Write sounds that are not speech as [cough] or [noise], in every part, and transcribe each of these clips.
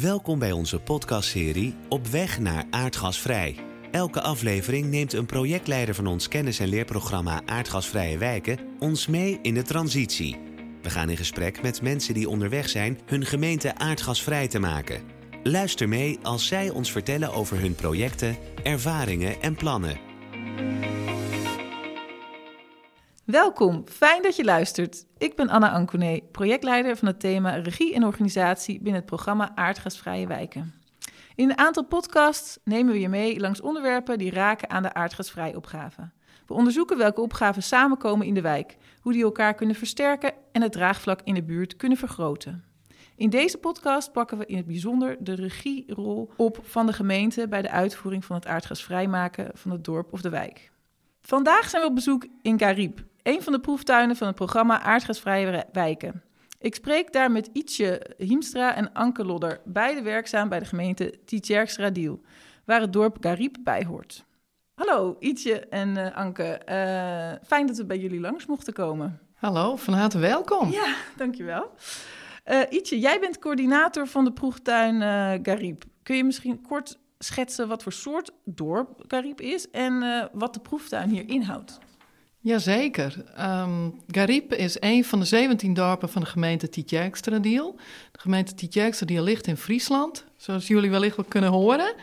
Welkom bij onze podcastserie Op weg naar aardgasvrij. Elke aflevering neemt een projectleider van ons kennis- en leerprogramma Aardgasvrije Wijken ons mee in de transitie. We gaan in gesprek met mensen die onderweg zijn hun gemeente aardgasvrij te maken. Luister mee als zij ons vertellen over hun projecten, ervaringen en plannen. Welkom, fijn dat je luistert. Ik ben Anna Anconé, projectleider van het thema Regie en Organisatie binnen het programma Aardgasvrije Wijken. In een aantal podcasts nemen we je mee langs onderwerpen die raken aan de aardgasvrije opgave. We onderzoeken welke opgaven samenkomen in de wijk, hoe die elkaar kunnen versterken en het draagvlak in de buurt kunnen vergroten. In deze podcast pakken we in het bijzonder de regierol op van de gemeente bij de uitvoering van het aardgasvrij maken van het dorp of de wijk. Vandaag zijn we op bezoek in Carib, een van de proeftuinen van het programma Aardgasvrije Wijken. Ik spreek daar met Ietje Hiemstra en Anke Lodder, beide werkzaam bij de gemeente Tietjerkstra-Diel, waar het dorp Carib bij hoort. Hallo Ietje en uh, Anke, uh, fijn dat we bij jullie langs mochten komen. Hallo, van harte welkom. Ja, dankjewel. Uh, Ietje, jij bent coördinator van de proeftuin Carib. Kun je misschien kort schetsen wat voor soort dorp Carib is en wat de proeftuin hier inhoudt? Jazeker. Um, Garib is een van de 17 dorpen van de gemeente Tietjerkstradiel. De gemeente Tietjerkstradiel ligt in Friesland, zoals jullie wellicht wel kunnen horen.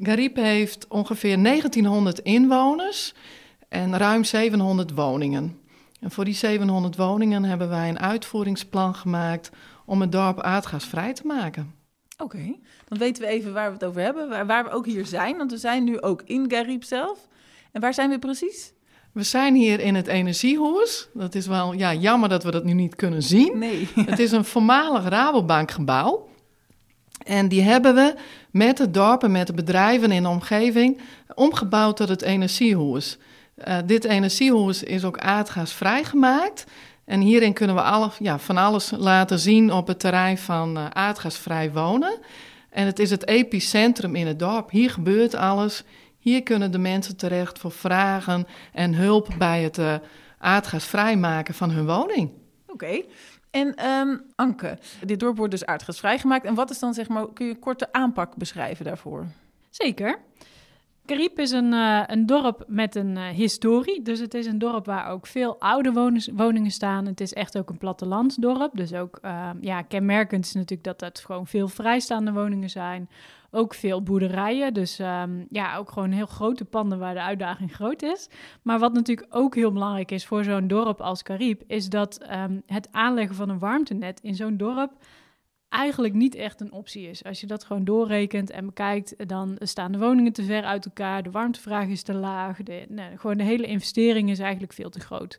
Garib heeft ongeveer 1900 inwoners en ruim 700 woningen. En voor die 700 woningen hebben wij een uitvoeringsplan gemaakt om het dorp aardgasvrij te maken. Oké, dan weten we even waar we het over hebben, waar, waar we ook hier zijn. Want we zijn nu ook in Garib zelf. En waar zijn we precies? We zijn hier in het Energiehuis. Dat is wel ja, jammer dat we dat nu niet kunnen zien. Nee. [laughs] Het is een voormalig Rabobankgebouw. En die hebben we met het dorp en met de bedrijven in de omgeving omgebouwd tot het Energiehuis. Uh, dit Energiehuis is ook aardgasvrij gemaakt. En hierin kunnen we alle, ja, van alles laten zien op het terrein van uh, aardgasvrij wonen. En het is het epicentrum in het dorp. Hier gebeurt alles. Hier kunnen de mensen terecht voor vragen en hulp bij het uh, aardgas vrijmaken van hun woning. Oké. En um, Anke, dit dorp wordt dus aardgasvrij gemaakt. En wat is dan, zeg maar, kun je een korte aanpak beschrijven daarvoor? Zeker. Carib is een, uh, een dorp met een uh, historie. Dus het is een dorp waar ook veel oude woningen staan. Het is echt ook een plattelandsdorp. Dus ook uh, ja, kenmerkend is natuurlijk dat het gewoon veel vrijstaande woningen zijn. Ook veel boerderijen. Dus um, ja, ook gewoon heel grote panden waar de uitdaging groot is. Maar wat natuurlijk ook heel belangrijk is voor zo'n dorp als Carib, is dat um, het aanleggen van een warmtenet in zo'n dorp eigenlijk niet echt een optie is. Als je dat gewoon doorrekent en bekijkt, dan staan de woningen te ver uit elkaar, de warmtevraag is te laag, de, nee, gewoon de hele investering is eigenlijk veel te groot.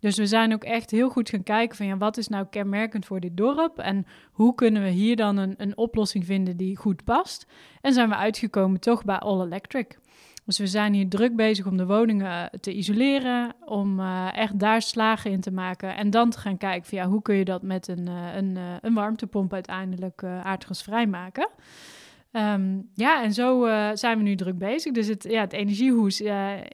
Dus we zijn ook echt heel goed gaan kijken van ja, wat is nou kenmerkend voor dit dorp en hoe kunnen we hier dan een, een oplossing vinden die goed past. En zijn we uitgekomen toch bij All Electric. Dus we zijn hier druk bezig om de woningen te isoleren, om uh, echt daar slagen in te maken. En dan te gaan kijken van ja, hoe kun je dat met een, uh, een, een warmtepomp uiteindelijk aardgasvrij maken. Um, ja, en zo zijn we nu druk bezig. Dus het, ja, het energiehoes,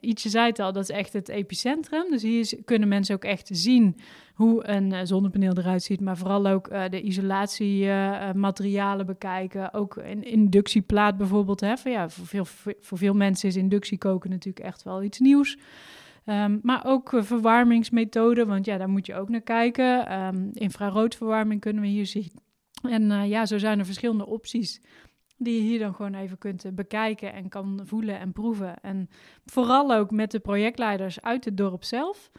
ietsje zei het al, dat is echt het epicentrum. Dus hier kunnen mensen ook echt zien hoe een uh, zonnepaneel eruit ziet, maar vooral ook uh, de isolatiematerialen uh, bekijken. Ook een inductieplaat bijvoorbeeld. Hè, van, ja, voor, veel, voor veel mensen is inductiekoken natuurlijk echt wel iets nieuws. Um, maar ook verwarmingsmethoden, want ja, daar moet je ook naar kijken. Um, infraroodverwarming kunnen we hier zien. En ja, zo zijn er verschillende opties die je hier dan gewoon even kunt bekijken en kan voelen en proeven. En vooral ook met de projectleiders uit het dorp zelf.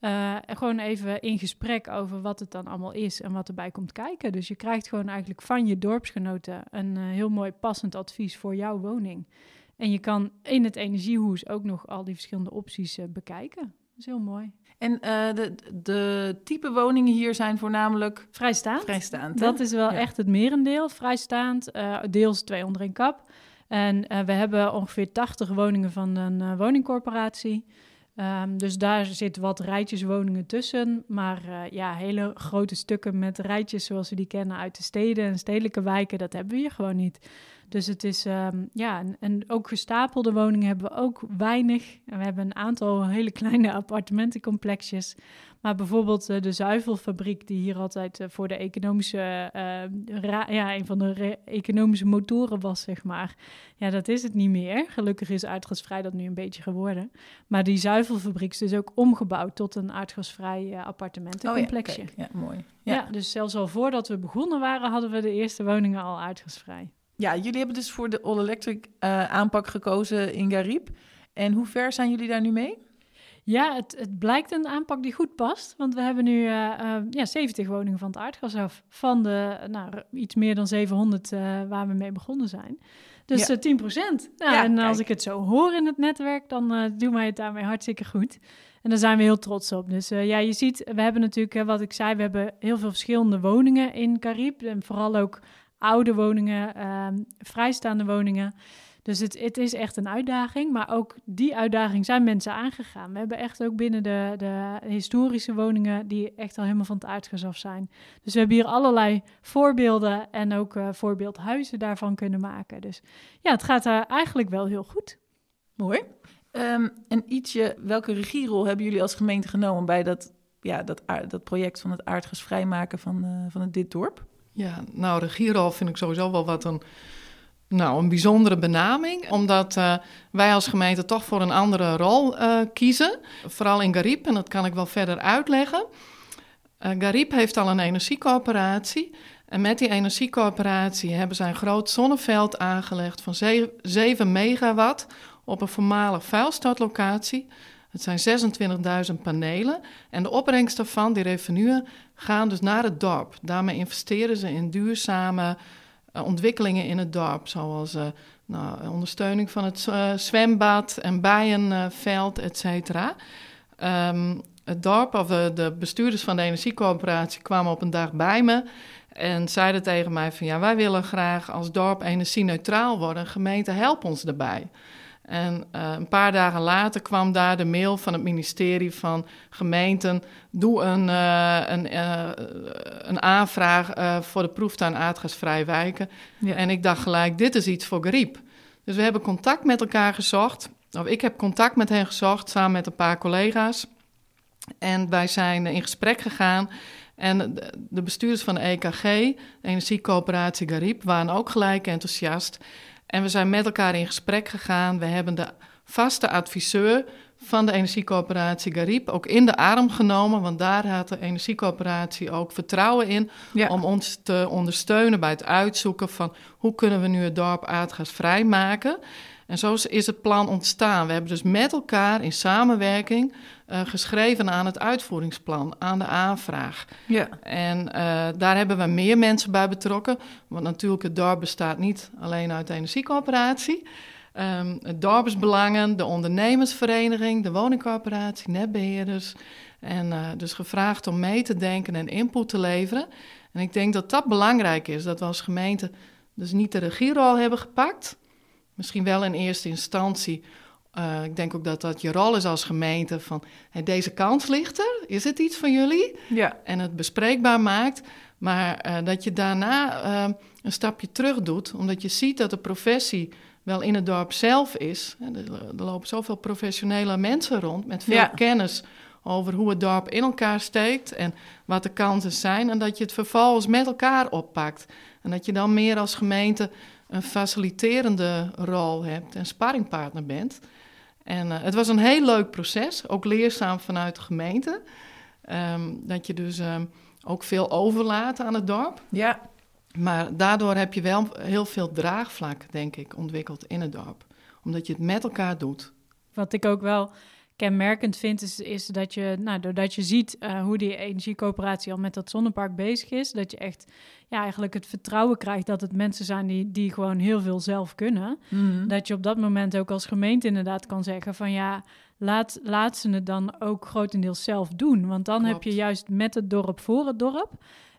Uh, gewoon even in gesprek over wat het dan allemaal is en wat erbij komt kijken. Dus je krijgt gewoon eigenlijk van je dorpsgenoten een uh, heel mooi passend advies voor jouw woning. En je kan in het energiehoes ook nog al die verschillende opties bekijken. Dat is heel mooi. En de, de type woningen hier zijn voornamelijk vrijstaand. vrijstaand dat is wel ja. echt het merendeel. Vrijstaand, deels twee onder een kap. En we hebben ongeveer 80 woningen van een woningcorporatie. Um, dus daar zitten wat rijtjeswoningen tussen. Maar uh, ja, hele grote stukken met rijtjes zoals we die kennen uit de steden en stedelijke wijken, dat hebben we hier gewoon niet. Dus het is, um, ja, en, en, ook gestapelde woningen hebben we ook weinig. En we hebben een aantal hele kleine appartementencomplexjes. Maar bijvoorbeeld de zuivelfabriek, die hier altijd voor de economische, ja, een van de economische motoren was, zeg maar. Ja, dat is het niet meer. Gelukkig is aardgasvrij dat nu een beetje geworden. Maar die zuivelfabriek is dus ook omgebouwd tot een aardgasvrij appartementencomplexje. Oh ja, ja, mooi. Ja. ja. dus zelfs al voordat we begonnen waren, hadden we de eerste woningen al aardgasvrij. Ja, jullie hebben dus voor de all-electric aanpak gekozen in Garib. En hoe ver zijn jullie daar nu mee? Ja, het, het blijkt een aanpak die goed past. Want we hebben nu uh, uh, ja, 70 woningen van het aardgas af. Van de nou, iets meer dan 700 uh, eh, waar we mee begonnen zijn. Dus ja. 10 procent. Nou, ja, en als ik het zo hoor in het netwerk, dan doen wij het daarmee hartstikke goed. En daar zijn we heel trots op. Dus ja, je ziet, we hebben natuurlijk, wat ik zei, we hebben heel veel verschillende woningen in Carib. En vooral ook oude woningen, ehm, vrijstaande woningen. Dus het, het is echt een uitdaging, maar ook die uitdaging zijn mensen aangegaan. We hebben echt ook binnen de, de historische woningen die echt al helemaal van het aardgas af zijn. Dus we hebben hier allerlei voorbeelden en ook uh, voorbeeldhuizen daarvan kunnen maken. Dus ja, het gaat daar eigenlijk wel heel goed. Mooi. Um, en ietsje, welke regierol hebben jullie als gemeente genomen bij dat, ja, dat, dat project van het aardgas vrijmaken van, uh, van dit dorp? Ja, nou, regierol vind ik sowieso wel wat een nou, een bijzondere benaming, omdat uh, wij als gemeente toch voor een andere rol uh, kiezen. Vooral in Garib, en dat kan ik wel verder uitleggen. Uh, Garib heeft al een energiecoöperatie. En met die energiecoöperatie hebben zij een groot zonneveld aangelegd van 7 megawatt op een voormalig vuilstortlocatie. Het zijn 26.000 panelen. En de opbrengst daarvan, die revenuen, gaan dus naar het dorp. Daarmee investeren ze in duurzame eh, ontwikkelingen in het dorp, zoals uh, nou, ondersteuning van het uh, zwembad en bijenveld, et cetera. Um, het dorp, of de, de, bestuurders van de energiecoöperatie, kwamen op een dag bij me en zeiden tegen mij van ja, wij willen graag als dorp energie-neutraal worden. Gemeente, help ons daarbij. En uh, een paar dagen later kwam daar de mail van het ministerie van gemeenten. Doe een, uh, een, uh, een aanvraag voor de proeftuin aardgasvrij wijken. Ja. En ik dacht gelijk, dit is iets voor griep. Dus we hebben contact met elkaar gezocht. Of ik heb contact met hen gezocht, samen met een paar collega's. En wij zijn in gesprek gegaan. En de bestuurders van de EKG, de Energiecoöperatie Garib, waren ook gelijk enthousiast. En we zijn met elkaar in gesprek gegaan. We hebben de vaste adviseur van de energiecoöperatie Garib ook in de arm genomen. Want daar had de energiecoöperatie ook vertrouwen in om ons te ondersteunen bij het uitzoeken van hoe kunnen we nu het dorp aardgasvrij maken. En zo is het plan ontstaan. We hebben dus met elkaar in samenwerking uh, geschreven aan het uitvoeringsplan, aan de aanvraag. Ja. En uh, daar hebben we meer mensen bij betrokken. Want natuurlijk, het dorp bestaat niet alleen uit de energiecoöperatie. Um, het dorpsbelangen, de ondernemersvereniging, de woningcoöperatie, netbeheerders. En uh, dus gevraagd om mee te denken en input te leveren. En ik denk dat dat belangrijk is, dat we als gemeente dus niet de regierol hebben gepakt. Misschien wel in eerste instantie uh, ik denk ook dat dat je rol is als gemeente van hey, deze kans ligt er, is het iets van jullie? Ja. En het bespreekbaar maakt, maar uh, dat je daarna uh, een stapje terug doet, omdat je ziet dat de professie wel in het dorp zelf is. Er, er lopen zoveel professionele mensen rond met veel ja. kennis over hoe het dorp in elkaar steekt en wat de kansen zijn. En dat je het vervolgens met elkaar oppakt. En dat je dan meer als gemeente een faciliterende rol hebt en sparringpartner bent. En uh, het was een heel leuk proces, ook leerzaam vanuit de gemeente. Um, dat je dus um, ook veel overlaat aan het dorp. Ja. Maar daardoor heb je wel heel veel draagvlak, denk ik, ontwikkeld in het dorp. Omdat je het met elkaar doet. Wat ik ook wel kenmerkend vind, is, is dat je, nou, doordat je ziet uh, hoe die energiecoöperatie al met dat zonnepark bezig is, dat je echt ja, eigenlijk het vertrouwen krijgt dat het mensen zijn die, die gewoon heel veel zelf kunnen. Mm. Dat je op dat moment ook als gemeente inderdaad kan zeggen van ja, laat, laat ze het dan ook grotendeels zelf doen. Want dan heb je juist met het dorp voor het dorp.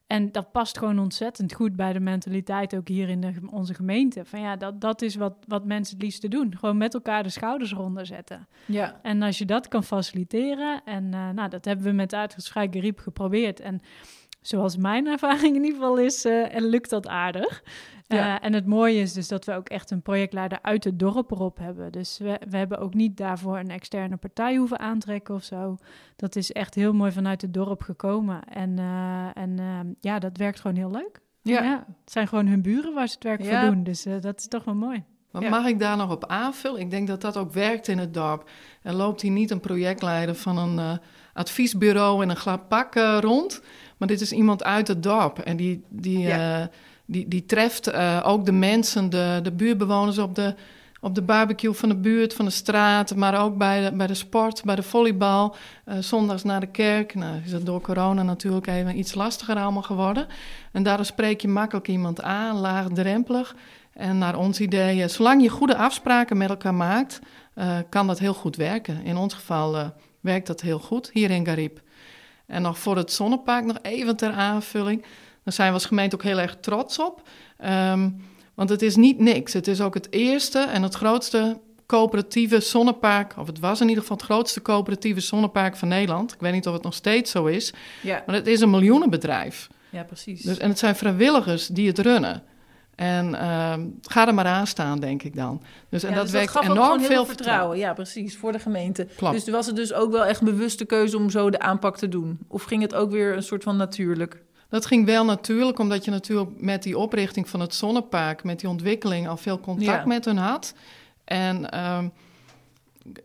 En dat past gewoon ontzettend goed bij de mentaliteit ook hier in de, onze gemeente. Van ja, dat, dat is wat, wat mensen het liefste doen. Gewoon met elkaar de schouders eronder zetten. Ja. En als je dat kan faciliteren, en uh, nou, dat hebben we met Uitgesvrij Geriep geprobeerd. En zoals mijn ervaring in ieder geval is, uh, en lukt dat aardig. Ja. Uh, en het mooie is dus dat we ook echt een projectleider uit het dorp erop hebben. Dus we, we hebben ook niet daarvoor een externe partij hoeven aantrekken of zo. Dat is echt heel mooi vanuit het dorp gekomen. En, uh, en uh, ja, dat werkt gewoon heel leuk. Ja. het zijn gewoon hun buren waar ze het werk Ja. voor doen. Dus uh, dat is toch wel mooi. Ja. mag ik daar nog op aanvullen? Ik denk dat dat ook werkt in het dorp. Er loopt hier niet een projectleider van een eh, adviesbureau in een glad pak eh, rond. Maar dit is iemand uit het dorp. En die, die, Ja. eh, die, die treft ook de mensen, de, de buurtbewoners op de, op de barbecue van de buurt, van de straat. Maar ook bij de, bij de sport, bij de volleybal. zondags naar de kerk. Nou is het door corona natuurlijk even iets lastiger allemaal geworden. En daardoor spreek je makkelijk iemand aan, laagdrempelig. En naar ons idee, eh, zolang je goede afspraken met elkaar maakt, eh, kan dat heel goed werken. In ons geval eh, werkt dat heel goed hier in Garib. En nog voor het zonnepark nog even ter aanvulling. Daar zijn we als gemeente ook heel erg trots op. Ehm, want het is niet niks. Het is ook het eerste en het grootste coöperatieve zonnepark... of het was in ieder geval het grootste coöperatieve zonnepark van Nederland. Ik weet niet of het nog steeds zo is. Ja. Maar het is een miljoenenbedrijf. ja, precies. Dus, en het zijn vrijwilligers die het runnen. En ehm, ga er maar aan staan, denk ik dan. Dus, en Ja, dat dus werkt gaf ook enorm veel vertrouwen. Ja, precies, voor de gemeente. Klopt. Dus was het dus ook wel echt bewuste keuze om zo de aanpak te doen? Of ging het ook weer een soort van natuurlijk? Dat ging wel natuurlijk, omdat je natuurlijk met die oprichting van het zonnepark, met die ontwikkeling, al veel contact Ja. met hun had. En ehm,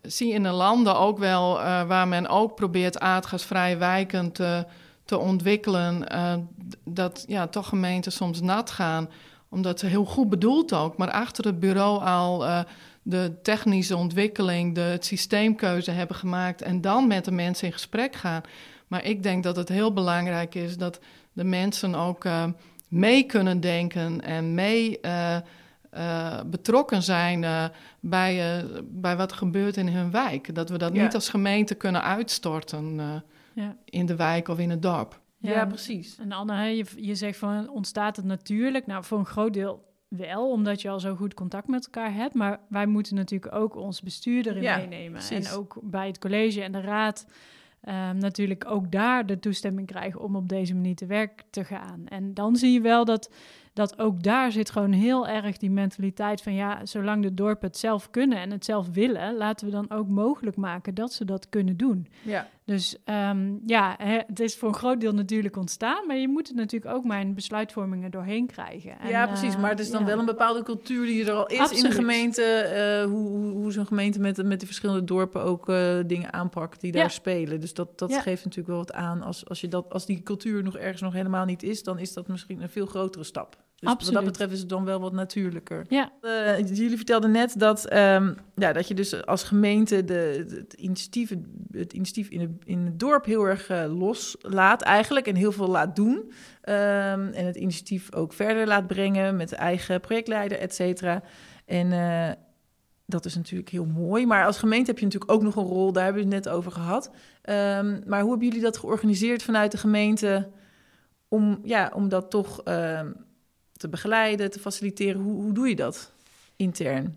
zie in de landen ook wel eh, waar men ook probeert aardgasvrije wijken te, te ontwikkelen, eh, dat ja, toch gemeenten soms nat gaan, omdat ze heel goed bedoeld ook, maar achter het bureau al eh, de technische ontwikkeling, de het systeemkeuze hebben gemaakt en dan met de mensen in gesprek gaan. Maar ik denk dat het heel belangrijk is dat de mensen ook eh, mee kunnen denken en mee eh, betrokken zijn bij, bij wat er gebeurt in hun wijk. Dat we dat Ja. niet als gemeente kunnen uitstorten Ja. in de wijk of in het dorp. Ja, precies. En Anne, je, je zegt van ontstaat het natuurlijk? Nou, voor een groot deel wel, omdat je al zo goed contact met elkaar hebt. Maar wij moeten natuurlijk ook ons bestuur erin Ja, meenemen. precies. En ook bij het college en de raad ehm, natuurlijk ook daar de toestemming krijgen om op deze manier te werk te gaan. En dan zie je wel dat, dat ook daar zit gewoon heel erg die mentaliteit van ja, zolang de dorpen het zelf kunnen en het zelf willen, laten we dan ook mogelijk maken dat ze dat kunnen doen. Ja. Dus ehm, ja, het is voor een groot deel natuurlijk ontstaan, maar je moet het natuurlijk ook in besluitvormingen doorheen krijgen. En, ja, precies. Maar het is dan ja. wel een bepaalde cultuur die er al is in de gemeente. eh, hoe, hoe, zo'n gemeente met, met de verschillende dorpen ook eh, dingen aanpakt die daar spelen. Dus dat, dat Ja. geeft natuurlijk wel wat aan. Als, als, je dat, als die cultuur nog ergens nog helemaal niet is, dan is dat misschien een veel grotere stap. Dus wat Absoluut. dat betreft is het dan wel wat natuurlijker. Ja, Eh, jullie vertelden net dat, ehm, ja, dat je dus als gemeente de, de- het initiatief, het initiatief in, het, in het dorp heel erg eh, loslaat eigenlijk en heel veel laat doen. Ehm, en het initiatief ook verder laat brengen met de eigen projectleider, et cetera. En eh, dat is natuurlijk heel mooi. Maar als gemeente heb je natuurlijk ook nog een rol, daar hebben we het net over gehad. Ehm, maar hoe hebben jullie dat georganiseerd vanuit de gemeente om, ja, om dat toch te begeleiden, te faciliteren? Hoe, hoe doe je dat intern?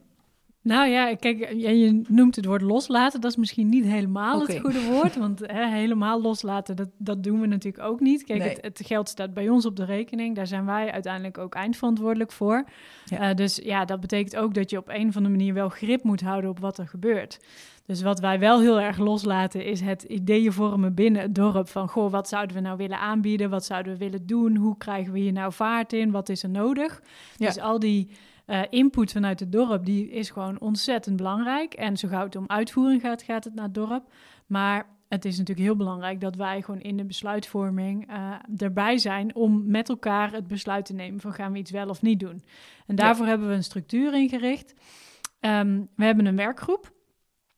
nou ja, kijk, je noemt het woord loslaten. Dat is misschien niet helemaal het goede woord, [laughs] want hè, helemaal loslaten, dat, dat doen we natuurlijk ook niet. Kijk, Nee. het, het geld staat bij ons op de rekening. Daar zijn wij uiteindelijk ook eindverantwoordelijk voor. Ja. Eh, dus ja, dat betekent ook dat je op een of andere manier wel grip moet houden op wat er gebeurt. Dus wat wij wel heel erg loslaten is het ideeën vormen binnen het dorp van goh, wat zouden we nou willen aanbieden, wat zouden we willen doen, hoe krijgen we hier nou vaart in, wat is er nodig. Ja. Dus al die eh, input vanuit het dorp, die is gewoon ontzettend belangrijk. En zo gauw het om uitvoering gaat, gaat het naar het dorp. Maar het is natuurlijk heel belangrijk dat wij gewoon in de besluitvorming eh, erbij zijn om met elkaar het besluit te nemen van gaan we iets wel of niet doen. En daarvoor hebben we een structuur ingericht. Ehm, we hebben een werkgroep.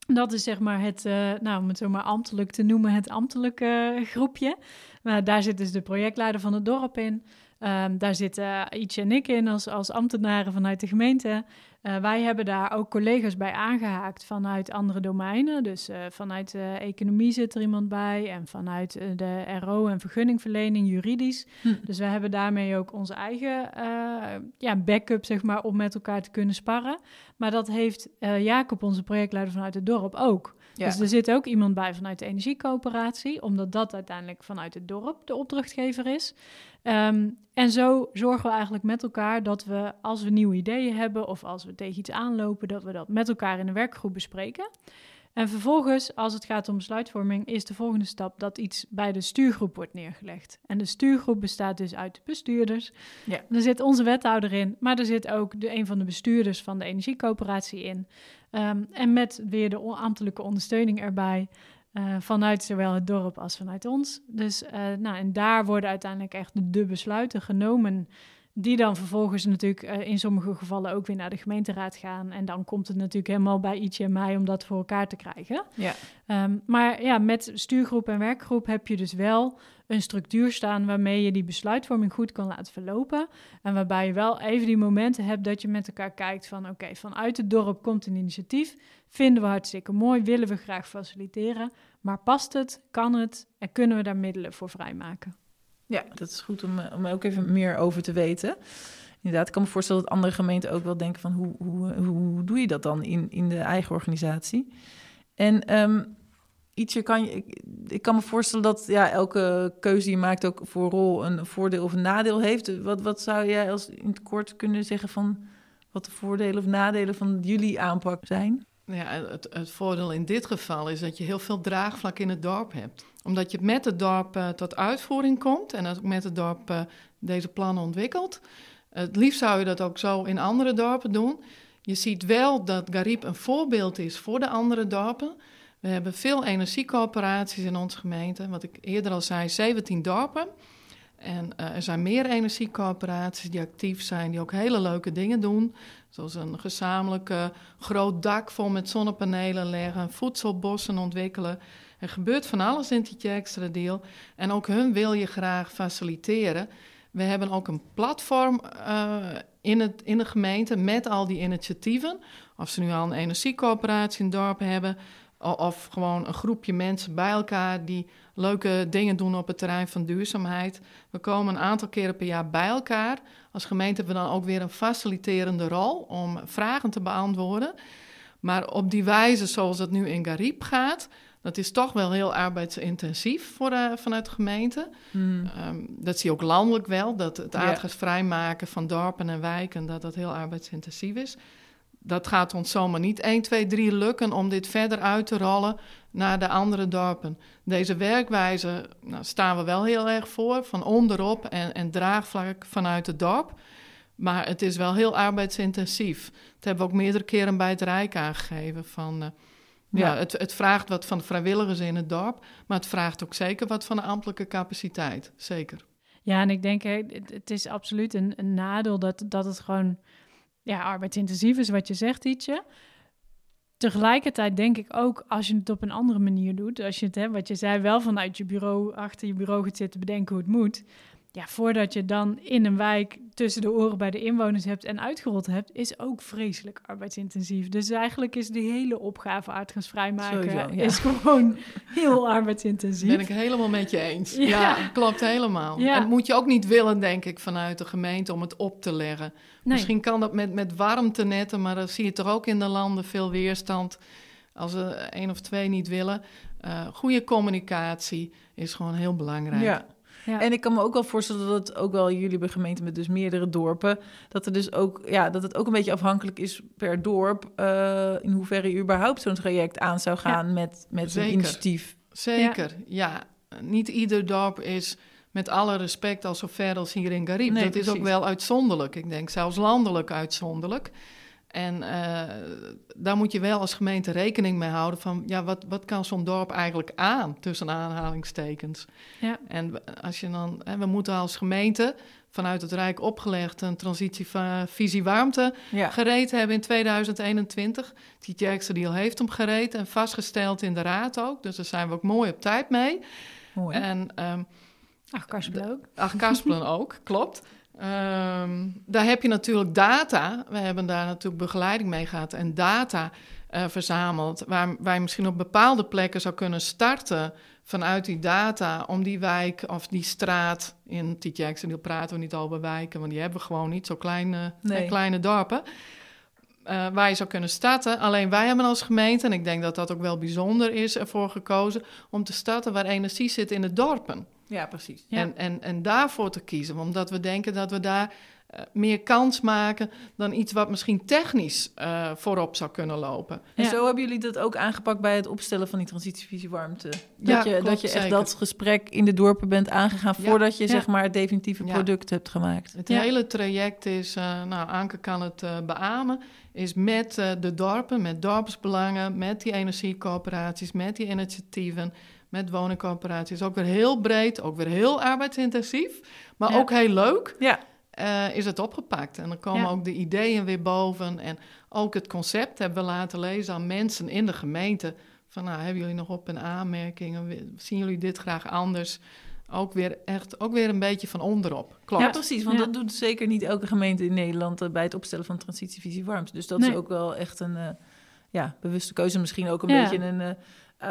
Dat is zeg maar het, eh, nou, om het zo maar ambtelijk te noemen, het ambtelijke groepje. Maar daar zit dus de projectleider van het dorp in. Ehm, daar zitten Ietje en ik in als, als ambtenaren vanuit de gemeente. Eh, wij hebben daar ook collega's bij aangehaakt vanuit andere domeinen. Dus eh, vanuit de economie zit er iemand bij en vanuit eh, de RO en vergunningverlening juridisch. Hm. Dus we hebben daarmee ook onze eigen ja, backup, zeg maar, om met elkaar te kunnen sparren. Maar dat heeft Jacob, onze projectleider vanuit het dorp, ook. Ja. Dus er zit ook iemand bij vanuit de energiecoöperatie, omdat dat uiteindelijk vanuit het dorp de opdrachtgever is. Ehm, en zo zorgen we eigenlijk met elkaar dat we, als we nieuwe ideeën hebben of als we tegen iets aanlopen, dat we dat met elkaar in een werkgroep bespreken. En vervolgens, als het gaat om besluitvorming, is de volgende stap dat iets bij de stuurgroep wordt neergelegd. En de stuurgroep bestaat dus uit de bestuurders. Ja. Er zit onze wethouder in, maar er zit ook de, een van de bestuurders van de energiecoöperatie in. Ehm, en met weer de ambtelijke ondersteuning erbij. eh, vanuit zowel het dorp als vanuit ons. Dus eh, nou, en daar worden uiteindelijk echt de besluiten genomen. Die dan vervolgens natuurlijk eh, in sommige gevallen ook weer naar de gemeenteraad gaan. En dan komt het natuurlijk helemaal bij Ietje en mij om dat voor elkaar te krijgen. Ja. Ehm, maar ja, met stuurgroep en werkgroep heb je dus wel een structuur staan waarmee je die besluitvorming goed kan laten verlopen. En waarbij je wel even die momenten hebt dat je met elkaar kijkt van oké, vanuit het dorp komt een initiatief. Vinden we hartstikke mooi, willen we graag faciliteren. Maar past het, kan het en kunnen we daar middelen voor vrijmaken? Ja, dat is goed om, eh, om ook even meer over te weten. Inderdaad, ik kan me voorstellen dat andere gemeenten ook wel denken van hoe, hoe, hoe doe je dat dan in, in de eigen organisatie? En ehm, ietsje kan ik, ik kan me voorstellen dat ja, elke keuze die je maakt ook voor rol een voordeel of een nadeel heeft. Wat, wat zou jij als in het kort kunnen zeggen van wat de voordelen of nadelen van jullie aanpak zijn? Ja, het, het voordeel in dit geval is dat je heel veel draagvlak in het dorp hebt. Omdat je met het dorp eh, tot uitvoering komt en ook met het dorp eh, deze plannen ontwikkelt. Het liefst zou je dat ook zo in andere dorpen doen. Je ziet wel dat Gariep een voorbeeld is voor de andere dorpen. We hebben veel energiecoöperaties in onze gemeente. Wat ik eerder al zei, 17 dorpen. En eh, er zijn meer energiecoöperaties die actief zijn, die ook hele leuke dingen doen. Zoals een gezamenlijk groot dak vol met zonnepanelen leggen, voedselbossen ontwikkelen. Er gebeurt van alles in het extra deel. En ook hun wil je graag faciliteren. We hebben ook een platform eh, in, het, in de gemeente met al die initiatieven. Of ze nu al een energiecoöperatie in het dorp hebben, of gewoon een groepje mensen bij elkaar die leuke dingen doen op het terrein van duurzaamheid. We komen een aantal keren per jaar bij elkaar. Als gemeente hebben we dan ook weer een faciliterende rol om vragen te beantwoorden. Maar op die wijze zoals het nu in Gariep gaat, dat is toch wel heel arbeidsintensief voor, eh, vanuit de gemeente. Ehm, dat zie je ook landelijk wel, dat het Ja. aardgasvrij maken van dorpen en wijken, dat dat heel arbeidsintensief is. Dat gaat ons zomaar niet 1, 2, 3 lukken om dit verder uit te rollen naar de andere dorpen. Deze werkwijze nou, staan we wel heel erg voor, van onderop en, en draagvlak vanuit het dorp. Maar het is wel heel arbeidsintensief. Dat hebben we ook meerdere keren bij het Rijk aangegeven. Van, eh, ja. Ja. het, het vraagt wat van de vrijwilligers in het dorp, maar het vraagt ook zeker wat van de ambtelijke capaciteit. Zeker. Ja, en ik denk, het is absoluut een, een nadeel dat, dat het gewoon ja, arbeidsintensief is, wat je zegt, Ietje. Tegelijkertijd denk ik ook, als je het op een andere manier doet, als je het, hè, wat je zei, wel vanuit je bureau, achter je bureau gaat zitten bedenken hoe het moet. Ja, voordat je dan in een wijk tussen de oren bij de inwoners hebt en uitgerold hebt, is ook vreselijk arbeidsintensief. Dus eigenlijk is die hele opgave aardgasvrij maken Sowieso, ja. is gewoon heel arbeidsintensief. Ben ik helemaal met je eens. Ja. Ja, klopt helemaal. Ja. En dat moet je ook niet willen, denk ik, vanuit de gemeente om het op te leggen. Nee. Misschien kan dat met, met warmtenetten, maar dan zie je toch ook in de landen veel weerstand. Als er één of twee niet willen. Eh, goede communicatie is gewoon heel belangrijk. Ja. Ja. En ik kan me ook wel voorstellen dat het ook wel jullie hebben gemeente met dus meerdere dorpen, dat er dus ook ja, dat het ook een beetje afhankelijk is per dorp eh, in hoeverre je überhaupt zo'n traject aan zou gaan met, met een initiatief. Zeker, ja. Niet ieder dorp is met alle respect al zo ver als hier in Gariep. Nee, dat is ook wel uitzonderlijk. Ik denk zelfs landelijk uitzonderlijk. En eh, daar moet je wel als gemeente rekening mee houden van... ja, wat, wat kan zo'n dorp eigenlijk aan, tussen aanhalingstekens. Ja. En we- als je dan... Hè, we moeten als gemeente vanuit het Rijk opgelegd... een transitievisie warmte Ja. gereed hebben in 2021. TJ Extra Deal heeft hem gereed en vastgesteld in de raad ook. Dus daar zijn we ook mooi op tijd mee. Mooi. En Ach, Karspel ook. ach, Kaspelen ook, [laughs] klopt. Ehm, daar heb je natuurlijk data. We hebben daar natuurlijk begeleiding mee gehad en data eh, verzameld. Waar, je misschien op bepaalde plekken zou kunnen starten vanuit die data. Om die wijk of die straat in Deal praten we niet bij wijken, want die hebben we gewoon niet, zo kleine, Nee. kleine dorpen. eh, waar je zou kunnen starten. Alleen wij hebben als gemeente, en ik denk dat dat ook wel bijzonder is, ervoor gekozen om te starten waar energie zit in de dorpen. Ja, precies. Ja. En, en, en daarvoor te kiezen, omdat we denken dat we daar eh, meer kans maken dan iets wat misschien technisch eh, voorop zou kunnen lopen. En Ja. zo hebben jullie dat ook aangepakt bij het opstellen van die transitievisie warmte. Dat Ja, je, klopt, dat je echt zeker. dat gesprek in de dorpen bent aangegaan Ja. voordat je Ja. zeg maar het definitieve Ja. product hebt gemaakt. Het Ja. hele traject is, eh, nou Anke kan het beamen, is met de dorpen, met dorpsbelangen, met die energiecoöperaties, met die initiatieven, met woningcoöperaties. Ook weer heel breed, ook weer heel arbeidsintensief, maar Ja. ook heel leuk. Ja, eh, is het opgepakt. En dan komen Ja. ook de ideeën weer boven. En ook het concept hebben we laten lezen aan mensen in de gemeente. Van nou, hebben jullie nog op- en aanmerkingen? Zien jullie dit graag anders? Ook weer echt, ook weer een beetje van onderop. Klopt. ja precies. Want Ja. dat doet zeker niet elke gemeente in Nederland eh, bij het opstellen van transitievisie warmte. Dus dat is ook wel echt een eh, ja, bewuste keuze. Misschien ook een Ja. beetje een eh, eh,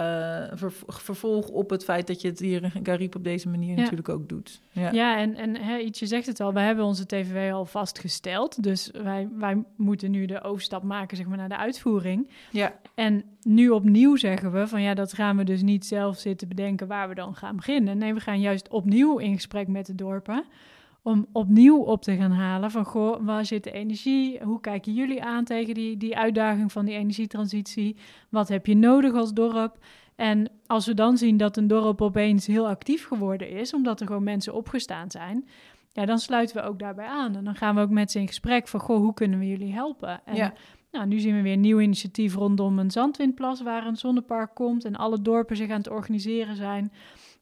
ver- vervolg op het feit dat je het hier in Garib op deze manier Ja. natuurlijk ook doet. Ja. Ja, en, en hè, Ietje zegt het al, wij hebben onze TVW al vastgesteld. Dus wij, wij moeten nu de overstap maken zeg maar, naar de uitvoering. Ja. En nu opnieuw zeggen we van ja, dat gaan we dus niet zelf zitten bedenken waar we dan gaan beginnen. Nee, we gaan juist opnieuw in gesprek met de dorpen. Om opnieuw op te gaan halen van goh, waar zit de energie? Hoe kijken jullie aan tegen die, die uitdaging van die energietransitie? Wat heb je nodig als dorp? En als we dan zien dat een dorp opeens heel actief geworden is, omdat er gewoon mensen opgestaan zijn, ja, dan sluiten we ook daarbij aan. En dan gaan we ook met ze in gesprek van, goh, hoe kunnen we jullie helpen? En Ja. nou, nu zien we weer een nieuw initiatief rondom een zandwindplas waar een zonnepark komt en alle dorpen zich aan het organiseren zijn.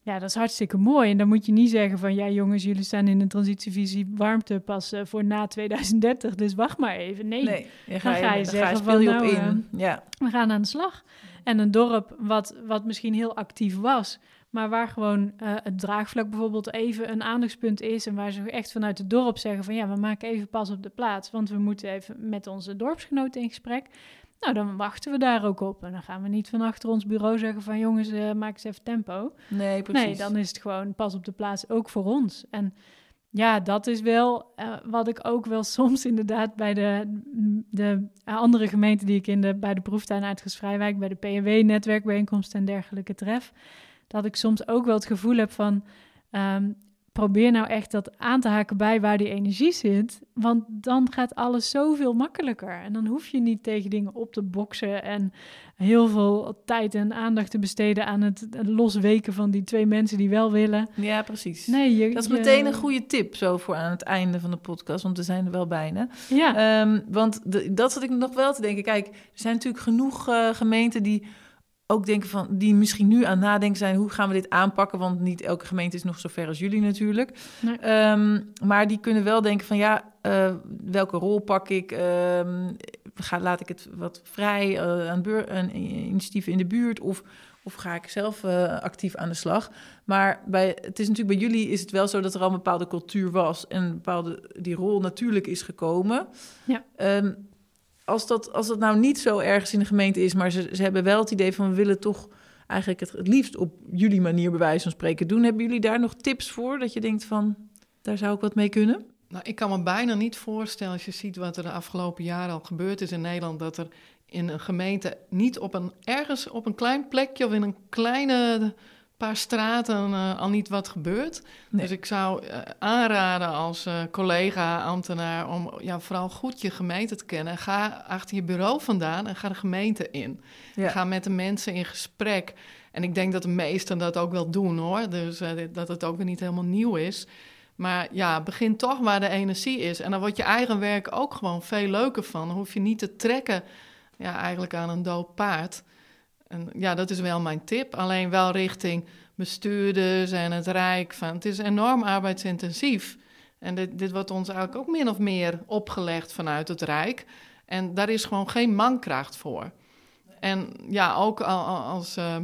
Ja, dat is hartstikke mooi. En dan moet je niet zeggen van, ja jongens, jullie staan in een transitievisie warmte pas eh, voor na 2030, dus wacht maar even. Nee, Nee, dan Dan ga je dan zeggen speel van, je op nou, in. ja. we gaan aan de slag. En een dorp wat, wat misschien heel actief was, maar waar gewoon eh, het draagvlak bijvoorbeeld even een aandachtspunt is. En waar ze echt vanuit het dorp zeggen van ja, we maken even pas op de plaats. Want we moeten even met onze dorpsgenoten in gesprek. Nou, dan wachten we daar ook op. En dan gaan we niet van achter ons bureau zeggen van jongens, eh, maak eens even tempo. Nee, precies. Nee, dan is het gewoon pas op de plaats ook voor ons. En ja, dat is wel eh, wat ik ook wel soms inderdaad bij de, de andere gemeenten die ik in de, bij de proeftuin Uitgesvrijwijk, bij de PNW-netwerkbijeenkomsten en dergelijke tref, dat ik soms ook wel het gevoel heb van, ehm, probeer nou echt dat aan te haken bij waar die energie zit, want dan gaat alles zoveel makkelijker. En dan hoef je niet tegen dingen op te boksen en heel veel tijd en aandacht te besteden aan het losweken van die twee mensen die wel willen. Ja, precies. Nee, je, Dat is meteen een goede tip zo voor aan het einde van de podcast, want we zijn er wel bijna. Ja, Ehm, want de, dat zat ik nog wel te denken. Kijk, er zijn natuurlijk genoeg eh, gemeenten die ook denken van, die misschien nu aan nadenken zijn, hoe gaan we dit aanpakken? Want niet elke gemeente is nog zo ver als jullie natuurlijk. Nee. Ehm, maar die kunnen wel denken van, ja, eh, welke rol pak ik? Ehm, ga, laat ik het wat vrij eh, aan, beur, aan initiatieven in de buurt of... Of ga ik zelf eh, actief aan de slag? Maar bij, het is natuurlijk bij jullie is het wel zo dat er al een bepaalde cultuur was en een bepaalde die rol natuurlijk is gekomen. Ja. Ehm, als, dat, als dat nou niet zo ergens in de gemeente is, maar ze, ze hebben wel het idee van we willen toch eigenlijk het, het liefst op jullie manier bij wijze van spreken doen. Hebben jullie daar nog tips voor dat je denkt van daar zou ik wat mee kunnen? Nou, ik kan me bijna niet voorstellen, als je ziet wat er de afgelopen jaren al gebeurd is in Nederland, dat er in een gemeente niet op een ergens op een klein plekje of in een kleine paar straten eh, al niet wat gebeurt. Nee. Dus ik zou eh, aanraden als eh, collega-ambtenaar om ja, vooral goed je gemeente te kennen. Ga achter je bureau vandaan en ga de gemeente in. Ja. Ga met de mensen in gesprek. En ik denk dat de meesten dat ook wel doen hoor. Dus dat het ook weer niet helemaal nieuw is. Maar ja, begin toch waar de energie is. En dan wordt je eigen werk ook gewoon veel leuker van. Dan hoef je niet te trekken ja, eigenlijk aan een dood paard. En ja, dat is wel mijn tip. Alleen wel richting bestuurders en het Rijk. Van, het is enorm arbeidsintensief. En dit, dit wordt ons eigenlijk ook min of meer opgelegd vanuit het Rijk. En daar is gewoon geen mankracht voor. En ja, ook al- al- als eh,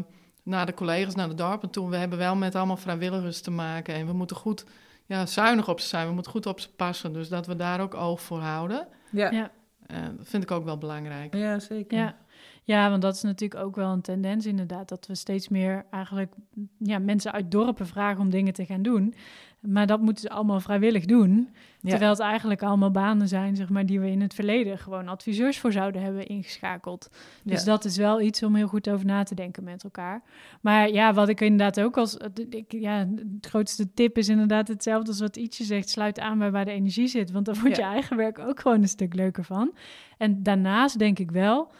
naar de collega's, naar de dorpen toe. We hebben wel met allemaal vrijwilligers te maken. En we moeten goed ja, zuinig op ze zijn. We moeten goed op ze passen. Dus dat we daar ook oog voor houden. Ja, Ja. Eh, dat vind ik ook wel belangrijk. ja zeker. ja. Ja, want dat is natuurlijk ook wel een tendens inderdaad. Dat we steeds meer eigenlijk ja, mensen uit dorpen vragen om dingen te gaan doen. Maar dat moeten ze allemaal vrijwillig doen. Ja. Terwijl het eigenlijk allemaal banen zijn, zeg maar, die we in het verleden gewoon adviseurs voor zouden hebben ingeschakeld. Dus Ja. dat is wel iets om heel goed over na te denken met elkaar. Maar ja, wat ik inderdaad ook als... Ik, ja, het grootste tip is inderdaad hetzelfde als wat Ietje zegt. Sluit aan bij waar de energie zit. Want dan wordt Ja. je eigen werk ook gewoon een stuk leuker van. En daarnaast denk ik wel...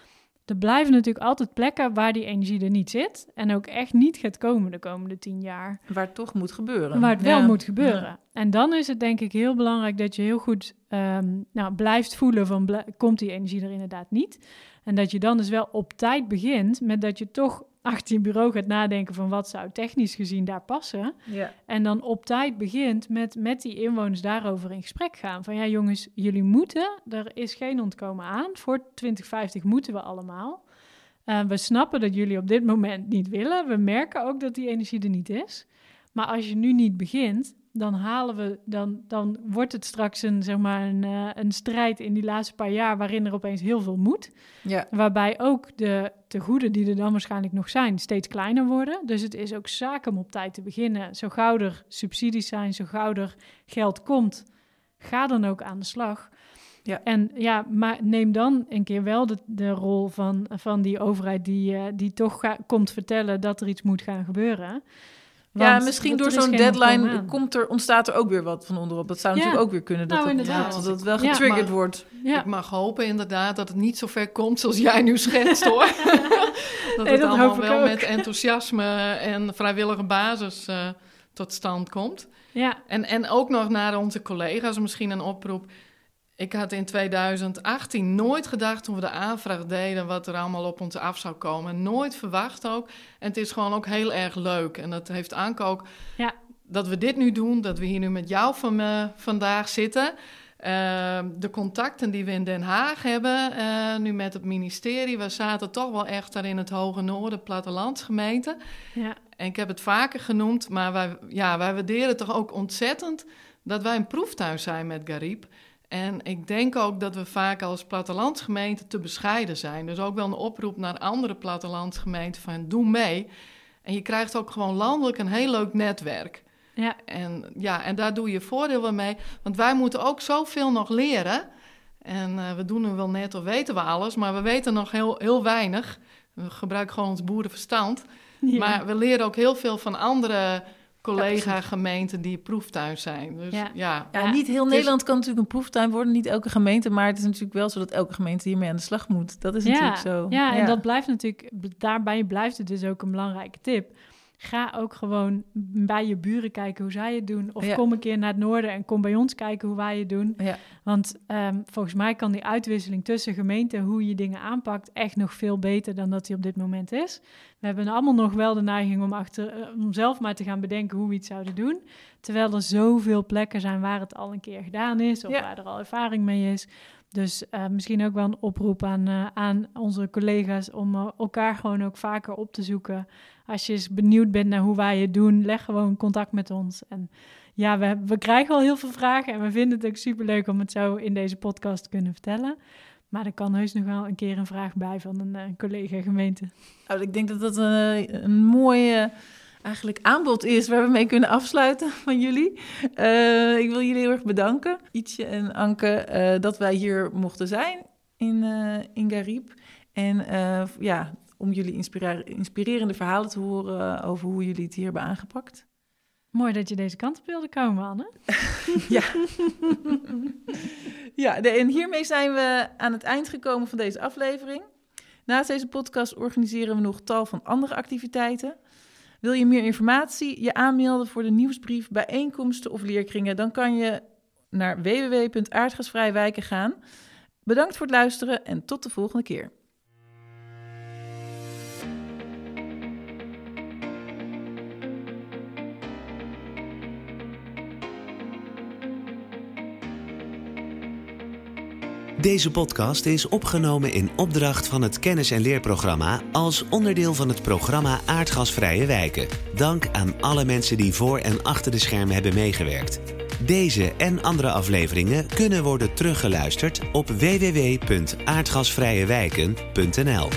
Er blijven natuurlijk altijd plekken waar die energie er niet zit. En ook echt niet gaat komen de komende tien jaar. Waar het toch moet gebeuren. Waar het wel Ja. moet gebeuren. En dan is het denk ik heel belangrijk dat je heel goed ehm, nou, blijft voelen van komt die energie er inderdaad niet. En dat je dan dus wel op tijd begint met dat je toch achter je bureau gaat nadenken van wat zou technisch gezien daar passen. Ja. En dan op tijd begint met, met die inwoners daarover in gesprek gaan. Van ja jongens, jullie moeten, er is geen ontkomen aan. Voor 2050 moeten we allemaal. Eh, we snappen dat jullie op dit moment niet willen. We merken ook dat die energie er niet is. Maar als je nu niet begint, dan halen we, dan, dan wordt het straks een, zeg maar een, eh, een strijd in die laatste paar jaar waarin er opeens heel veel moet. Ja. Waarbij ook de tegoeden die er dan waarschijnlijk nog zijn, steeds kleiner worden. Dus het is ook zaak om op tijd te beginnen. Zo gauw er subsidies zijn, zo gauw er geld komt, ga dan ook aan de slag. Ja. En ja, maar neem dan een keer wel de, de rol van, van die overheid die, eh, die toch komt vertellen dat er iets moet gaan gebeuren. Ja, misschien door zo'n deadline komt er, ontstaat er ook weer wat van onderop. Dat zou Ja. natuurlijk ook weer kunnen. Dat Nou, het, inderdaad. dat het wel Ja, getriggerd maar- wordt. Ja. Ik mag hopen inderdaad dat het niet zo ver komt zoals jij nu schetst hoor. [laughs] dat Nee, het dat allemaal wel ook. met enthousiasme en vrijwillige basis eh, tot stand komt. Ja, En, en ook nog naar onze collega's misschien een oproep. Ik had in 2018 nooit gedacht toen we de aanvraag deden wat er allemaal op ons af zou komen. Nooit verwacht ook. En het is gewoon ook heel erg leuk. En dat heeft Anke ook Ja. dat we dit nu doen, dat we hier nu met jou van, eh, vandaag zitten. Eh, de contacten die we in Den Haag hebben, eh, nu met het ministerie. We zaten toch wel echt daar in het Hoge Noorden, plattelandsgemeente. ja. En ik heb het vaker genoemd, maar wij, ja, wij waarderen toch ook ontzettend dat wij een proeftuin zijn met Garib. En ik denk ook dat we vaak als plattelandsgemeente te bescheiden zijn. Dus ook wel een oproep naar andere plattelandsgemeenten van doe mee. En je krijgt ook gewoon landelijk een heel leuk netwerk. Ja. En, ja, en daar doe je voordeel wel mee. Want wij moeten ook zoveel nog leren. En eh, we doen nu wel net of weten we alles, maar we weten nog heel, heel weinig. We gebruiken gewoon ons boerenverstand. Ja. Maar we leren ook heel veel van andere collega-gemeenten die proeftuin zijn. Dus Ja. ja, niet heel het is- Nederland kan natuurlijk een proeftuin worden, niet elke gemeente, maar het is natuurlijk wel zo dat elke gemeente hiermee aan de slag moet. Dat is natuurlijk zo. Ja, en dat blijft natuurlijk, daarbij blijft het dus ook een belangrijke tip. Ga ook gewoon bij je buren kijken hoe zij het doen. Of Ja. kom een keer naar het noorden en kom bij ons kijken hoe wij het doen. Ja. Want ehm, volgens mij kan die uitwisseling tussen gemeenten, hoe je dingen aanpakt, echt nog veel beter dan dat die op dit moment is. We hebben allemaal nog wel de neiging om, achter, eh, om zelf maar te gaan bedenken hoe we iets zouden doen. Terwijl er zoveel plekken zijn waar het al een keer gedaan is of Ja. waar er al ervaring mee is. Dus eh, misschien ook wel een oproep aan, eh, aan onze collega's om eh, elkaar gewoon ook vaker op te zoeken. Als je eens benieuwd bent naar hoe wij het doen, leg gewoon contact met ons. En ja, we, we krijgen al heel veel vragen en we vinden het ook superleuk om het zo in deze podcast te kunnen vertellen. Maar er kan heus nog wel een keer een vraag bij van een collega gemeente. Nou, ik denk dat dat een, een mooi eh, eigenlijk aanbod is waar we mee kunnen afsluiten van jullie. Eh, ik wil jullie heel erg bedanken, Ietje en Anke, eh, dat wij hier mochten zijn in, eh in Garib. En ja, om jullie inspira- inspirerende verhalen te horen over hoe jullie het hier hebben aangepakt. Mooi dat je deze kant op wilde komen, Anne. [laughs] Ja. [laughs] ja, de- en hiermee zijn we aan het eind gekomen van deze aflevering. Naast deze podcast organiseren we nog tal van andere activiteiten. Wil je meer informatie, je aanmelden voor de nieuwsbrief, bijeenkomsten of leerkringen, dan kan je naar www.aardgasvrijwijken gaan. Bedankt voor het luisteren en tot de volgende keer. Deze podcast is opgenomen in opdracht van het kennis- en leerprogramma als onderdeel van het programma Aardgasvrije Wijken. Dank aan alle mensen die voor en achter de schermen hebben meegewerkt. Deze en andere afleveringen kunnen worden teruggeluisterd op www.aardgasvrijewijken.nl.